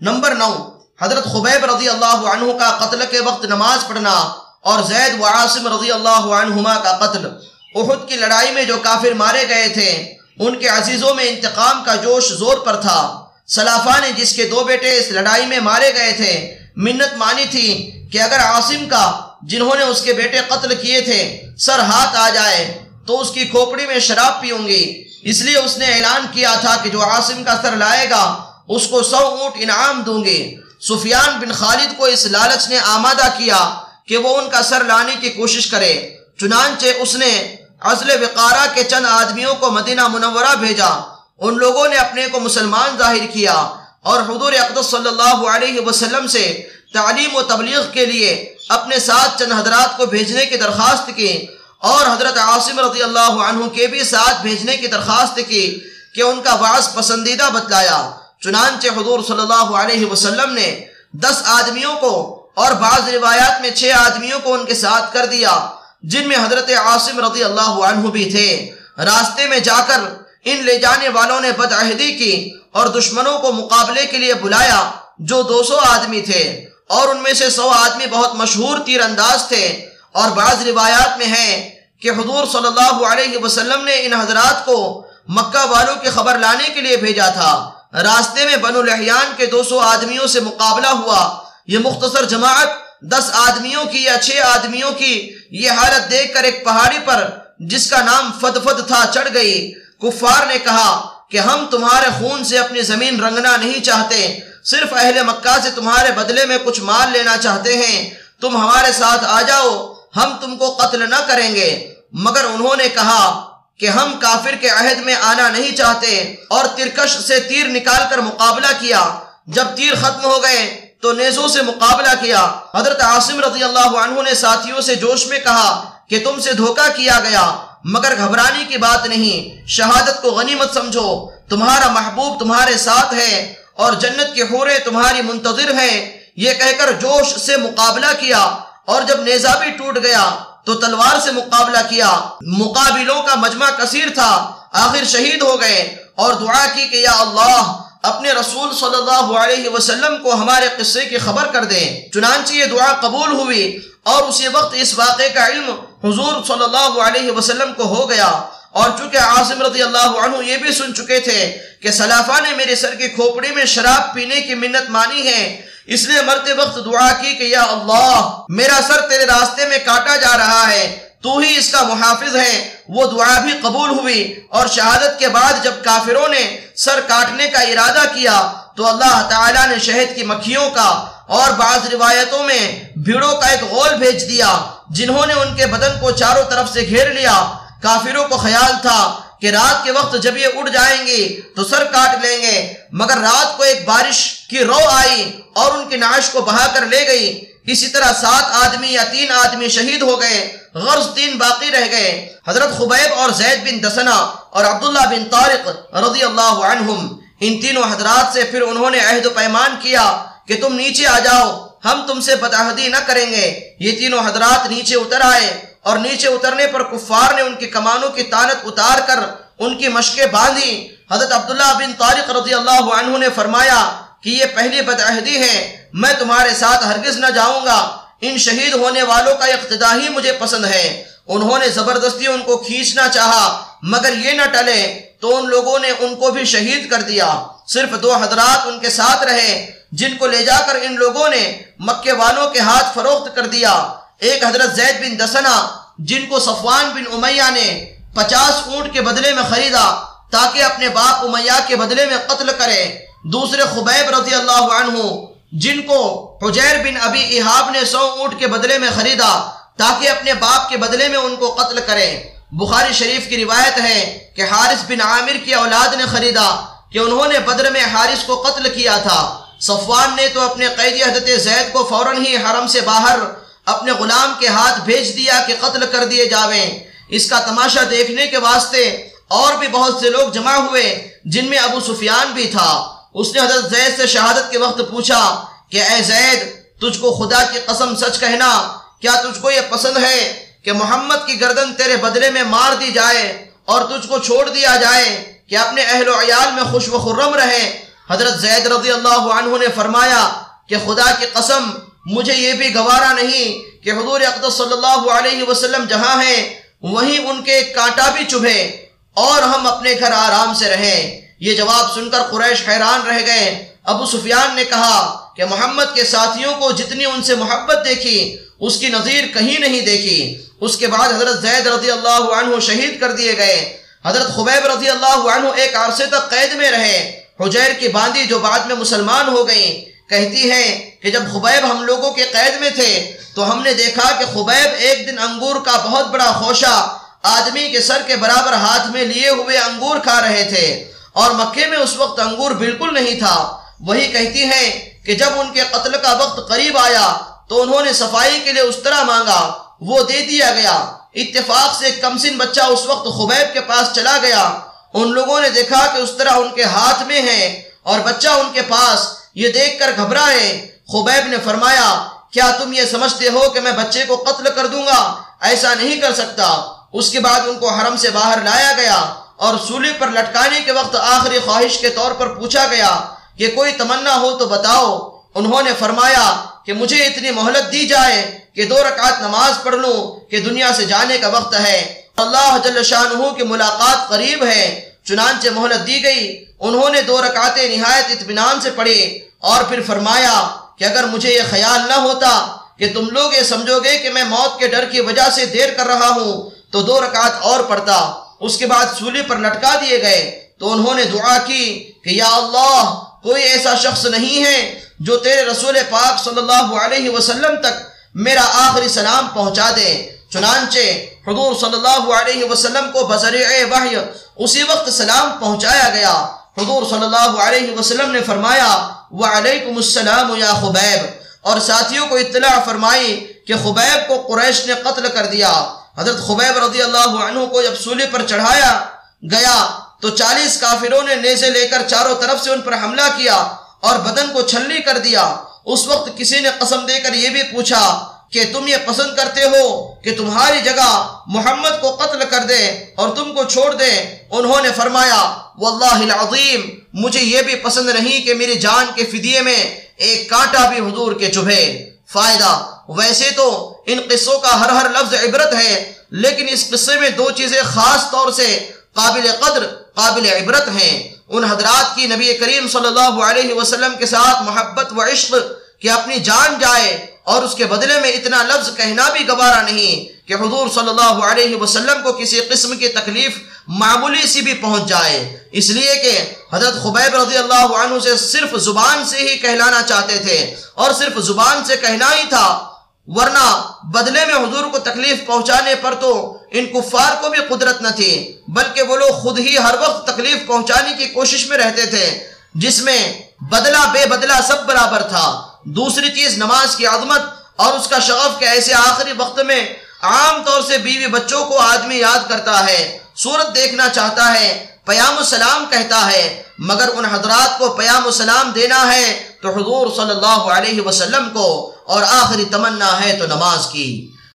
Number نو، حضرت خبیب رضی اللہ عنہ کا قتل کے وقت نماز پڑھنا اور زید و عاصم رضی اللہ عنہما کا قتل۔ احد کی لڑائی میں جو کافر مارے گئے تھے، ان کے عزیزوں میں انتقام کا جوش زور پر تھا۔ سلافہ نے جس کے دو بیٹے اس لڑائی میں مارے گئے تھے، منت مانی تھی کہ اگر عاصم کا، جنہوں نے اس کے بیٹے قتل کیے تھے، سر ہاتھ آ جائے، تو اس کی کھوپڑی میں شراب پیوں گی۔ اس لیے اس نے اعلان کیا تھا کہ جو عاصم کا سر لائے گا اس کو سو اونٹ انعام دوں گے۔ سفیان بن خالد کو اس لالچ نے آمادہ کیا کہ وہ ان کا سر لانے کی کوشش کرے۔ چنانچہ اس نے عزل وقارہ کے چند آدمیوں کو مدینہ منورہ بھیجا۔ ان لوگوں نے اپنے کو مسلمان ظاہر کیا اور حضور اقدس صلی اللہ علیہ وسلم سے تعلیم و تبلیغ کے لیے اپنے ساتھ چند حضرات کو بھیجنے کی درخواست کی اور حضرت عاصم رضی اللہ عنہ کے بھی ساتھ بھیجنے کی درخواست کی کہ ان کا وعظ پسندیدہ بتلایا۔ چنانچہ حضور صلی اللہ علیہ وسلم نے دس آدمیوں کو اور بعض روایات میں چھ آدمیوں کو ان کے ساتھ کر دیا، جن میں حضرت عاصم رضی اللہ عنہ بھی تھے۔ راستے میں جا کر ان لے جانے والوں نے بدعہدی کی اور دشمنوں کو مقابلے کے لیے بلایا، جو دو سو آدمی تھے۔ اور ان میں سے سو آدمی بہت مشہور تیر انداز تھے۔ اور بعض روایات میں ہے کہ حضور صلی اللہ علیہ وسلم نے ان حضرات کو مکہ والوں کی خبر لانے کے لیے بھیجا تھا۔ راستے میں بنو لحیان کے دو سو آدمیوں سے مقابلہ ہوا۔ یہ مختصر جماعت دس آدمیوں کی یا چھ آدمیوں کی یہ حالت دیکھ کر ایک پہاڑی پر، جس کا نام فد فد تھا، چڑھ گئی۔ کفار نے کہا کہ ہم تمہارے خون سے اپنی زمین رنگنا نہیں چاہتے۔ صرف اہل مکہ سے تمہارے بدلے میں کچھ مال لینا چاہتے ہیں۔ تم ہمارے ساتھ آ جاؤ، ہم تم کو قتل نہ کریں گے۔ مگر انہوں نے کہا کہ ہم کافر کے عہد میں آنا نہیں چاہتے اور ترکش سے تیر نکال کر مقابلہ کیا۔ جب تیر ختم ہو گئے تو نیزوں سے مقابلہ کیا۔ حضرت عاصم رضی اللہ عنہ نے ساتھیوں سے جوش میں کہا کہ تم سے دھوکہ کیا گیا، مگر گھبرانے کی بات نہیں۔ شہادت کو غنیمت سمجھو، تمہارا محبوب تمہارے ساتھ ہے اور جنت کے حورے تمہاری منتظر ہیں۔ یہ کہہ کر جوش سے مقابلہ کیا اور جب نیزہ بھی ٹوٹ گیا تو تلوار سے مقابلہ کیا۔ مقابلوں کا مجمع کثیر تھا۔ آخر شہید ہو گئے اور دعا کی کہ یا اللہ، اپنے رسول صلی اللہ علیہ وسلم کو ہمارے قصے کی خبر کر دیں۔ چنانچہ یہ دعا قبول ہوئی اور اسی وقت اس واقعے کا علم حضور صلی اللہ علیہ وسلم کو ہو گیا۔ اور چونکہ عاصم رضی اللہ عنہ یہ بھی سن چکے تھے کہ سلافہ نے میرے سر کی کھوپڑی میں شراب پینے کی منت مانی ہے اس لیے مرتے وقت دعا کی کہ یا اللہ، میرا سر تیرے راستے میں کاٹا جا رہا ہے، تو ہی اس کا محافظ ہے۔ وہ دعا بھی قبول ہوئی اور شہادت کے بعد جب کافروں نے سر کاٹنے کا ارادہ کیا، تو اللہ تعالیٰ نے شہد کی مکھیوں کا اور بعض روایتوں میں بھیڑوں کا ایک غول بھیج دیا، جنہوں نے ان کے بدن کو چاروں طرف سے گھیر لیا۔ کافروں کو خیال تھا کہ رات کے وقت جب یہ اڑ جائیں گے تو سر کاٹ لیں گے، مگر رات کو ایک بارش کی رو آئی اور ان کی نعش کو بہا کر لے گئی۔ اسی طرح سات آدمی یا تین آدمی شہید ہو گئے، غرض تین باقی رہ گئے۔ حضرت خبیب اور زید بن دسنا اور عبداللہ بن طارق رضی اللہ عنہم، ان تینوں حضرات سے پھر انہوں نے عہد و پیمان کیا کہ تم نیچے آ جاؤ، ہم تم سے بدعہدی نہ کریں گے۔ یہ تینوں حضرات نیچے اتر آئے۔ اور نیچے اترنے پر کفار نے ان کی کمانوں کی تانت اتار کر ان کی مشقیں باندھی۔ حضرت عبداللہ بن طارق رضی اللہ عنہ نے فرمایا کہ یہ پہلی بدعہدی ہے، میں تمہارے ساتھ ہرگز نہ جاؤں گا ان شہید ہونے والوں کا اقتدا ہی مجھے پسند ہے۔ انہوں نے زبردستی ان کو کھینچنا چاہا، مگر یہ نہ ٹلے تو ان لوگوں نے ان کو بھی شہید کر دیا۔ صرف دو حضرات ان کے ساتھ رہے، جن کو لے جا کر ان لوگوں نے مکے والوں کے ہاتھ فروخت کر دیا۔ ایک حضرت زید بن دسنا جن کو صفوان بن امیہ نے پچاس اونٹ کے بدلے میں خریدا تاکہ اپنے باپ امیہ کے بدلے میں قتل کرے۔ دوسرے خبیب رضی اللہ عنہ جن کو حجیر بن ابی احاب نے سو اونٹ کے بدلے میں خریدا تاکہ اپنے باپ کے بدلے میں ان کو قتل کرے۔ بخاری شریف کی روایت ہے کہ حارث بن عامر کی اولاد نے خریدا کہ انہوں نے بدر میں حارث کو قتل کیا تھا۔ صفوان نے تو اپنے قیدی حضرت زید کو فوراً ہی حرم سے باہر اپنے غلام کے ہاتھ بھیج دیا کہ قتل کر دیے جاویں۔ اس کا تماشا دیکھنے کے واسطے اور بھی بہت سے لوگ جمع ہوئے جن میں ابو سفیان بھی تھا۔ اس نے حضرت زید سے شہادت کے وقت پوچھا کہ اے زید، تجھ کو خدا کی قسم سچ کہنا، کیا تجھ کو یہ پسند ہے کہ محمد کی گردن تیرے بدلے میں مار دی جائے اور تجھ کو چھوڑ دیا جائے کہ اپنے اہل و عیال میں خوش و خرم رہے؟ حضرت زید رضی اللہ عنہ نے فرمایا کہ خدا کی قسم مجھے یہ بھی گوارا نہیں کہ حضور اقدس صلی اللہ علیہ وسلم جہاں ہیں، وہیں ان کے کانٹا بھی چبھے اور ہم اپنے گھر آرام سے رہیں۔ یہ جواب سن کر قریش حیران رہ گئے۔ ابو سفیان نے کہا کہ محمد کے ساتھیوں کو جتنی ان سے محبت دیکھی، اس کی نظیر کہیں نہیں دیکھی۔ اس کے بعد حضرت زید رضی اللہ عنہ شہید کر دیے گئے۔ حضرت خبیب رضی اللہ عنہ ایک عرصے تک قید میں رہے۔ حجیر کی باندی جو بعد میں مسلمان ہو گئیں، کہتی ہیں کہ جب خبیب ہم لوگوں کے قید میں تھے تو ہم نے دیکھا کہ خبیب ایک دن انگور کا بہت بڑا خوشہ آدمی کے سر کے برابر ہاتھ میں لیے ہوئے انگور کھا رہے تھے اور مکے میں اس وقت انگور بالکل نہیں تھا۔ وہی کہتی ہیں کہ جب ان کے قتل کا وقت قریب آیا تو انہوں نے صفائی کے لیے اس طرح مانگا، وہ دے دیا گیا۔ اتفاق سے کمسن بچہ اس وقت خبیب کے پاس چلا گیا۔ ان لوگوں نے دیکھا کہ اس طرح ان کے ہاتھ میں ہے اور بچہ ان کے پاس یہ دیکھ کر گھبرائے۔ خبیب نے فرمایا، کیا تم یہ سمجھتے ہو کہ میں بچے کو قتل کر دوں گا؟ ایسا نہیں کر سکتا۔ اس کے بعد ان کو حرم سے باہر لایا گیا اور سولی پر لٹکانے کے وقت آخری خواہش کے طور پر پوچھا گیا کہ کوئی تمنا ہو تو بتاؤ۔ انہوں نے فرمایا کہ مجھے اتنی مہلت دی جائے کہ دو رکعت نماز پڑھ لوں کہ دنیا سے جانے کا وقت ہے۔ اللہ جل شانہ کی ملاقات قریب ہے۔ چنانچہ مہلت دی گئی۔ انہوں نے دو رکعتیں نہایت اطمینان سے پڑھی اور پھر فرمایا کہ اگر مجھے یہ خیال نہ ہوتا کہ تم لوگ یہ سمجھو گے کہ میں موت کے ڈر کی وجہ سے دیر کر رہا ہوں، تو دو رکعت اور پڑھتا۔ اس کے بعد سولی پر لٹکا دیے گئے۔ تو انہوں نے دعا کی کہ یا اللہ، کوئی ایسا شخص نہیں ہے جو تیرے رسول پاک صلی اللہ علیہ وسلم تک میرا آخری سلام پہنچا دے۔ چنانچہ حضور صلی اللہ علیہ وسلم کو بذریع وحی اسی وقت سلام پہنچایا گیا۔ حضور صلی اللہ علیہ وسلم نے فرمایا، وعلیکم السلام یا خبیب. اور ساتھیوں کو اطلاع فرمائی کہ خبیب کو قریش نے قتل کر دیا۔ حضرت خبیب رضی اللہ عنہ کو جب سولی پر چڑھایا گیا، تو چالیس کافروں نے نیزے لے کر چاروں طرف سے ان پر حملہ کیا اور بدن کو چھلی کر دیا۔ اس وقت کسی نے قسم دے کر یہ بھی پوچھا کہ تم یہ پسند کرتے ہو کہ تمہاری جگہ محمد کو قتل کر دے اور تم کو چھوڑ دے، انہوں نے فرمایا، واللہ العظیم، مجھے یہ بھی پسند نہیں کہ میری جان کے فدیے میں ایک کانٹا بھی حضور کے چبھے۔ فائدہ، ویسے تو ان قصوں کا ہر ہر لفظ عبرت ہے، لیکن اس قصے میں دو چیزیں خاص طور سے قابل قدر، قابل عبرت ہیں۔ ان حضرات کی نبی کریم صلی اللہ علیہ وسلم کے ساتھ محبت و عشق کہ اپنی جان جائے اور اس کے بدلے میں اتنا لفظ کہنا بھی گوارا نہیں کہ حضور صلی اللہ علیہ وسلم کو کسی قسم کی تکلیف معمولی سی بھی پہنچ جائے۔ اس لیے کہ حضرت خبیب رضی اللہ عنہ سے صرف زبان سے ہی کہلانا چاہتے تھے اور صرف زبان سے کہنا ہی تھا، ورنہ بدلے میں حضور کو تکلیف پہنچانے پر تو ان کفار کو بھی قدرت نہ تھی، بلکہ وہ لوگ خود ہی ہر وقت تکلیف پہنچانے کی کوشش میں رہتے تھے، جس میں بدلہ بے بدلہ سب برابر تھا۔ دوسری چیز نماز کی عظمت اور اس کا شغف کے ایسے آخری وقت میں عام طور سے بیوی بچوں کو آدمی یاد کرتا ہے، صورت دیکھنا چاہتا ہے، پیام السلام کہتا ہے، مگر ان حضرات کو پیام السلام دینا ہے تو حضور صلی اللہ علیہ وسلم کو اور آخری تمنا ہے تو نماز کی۔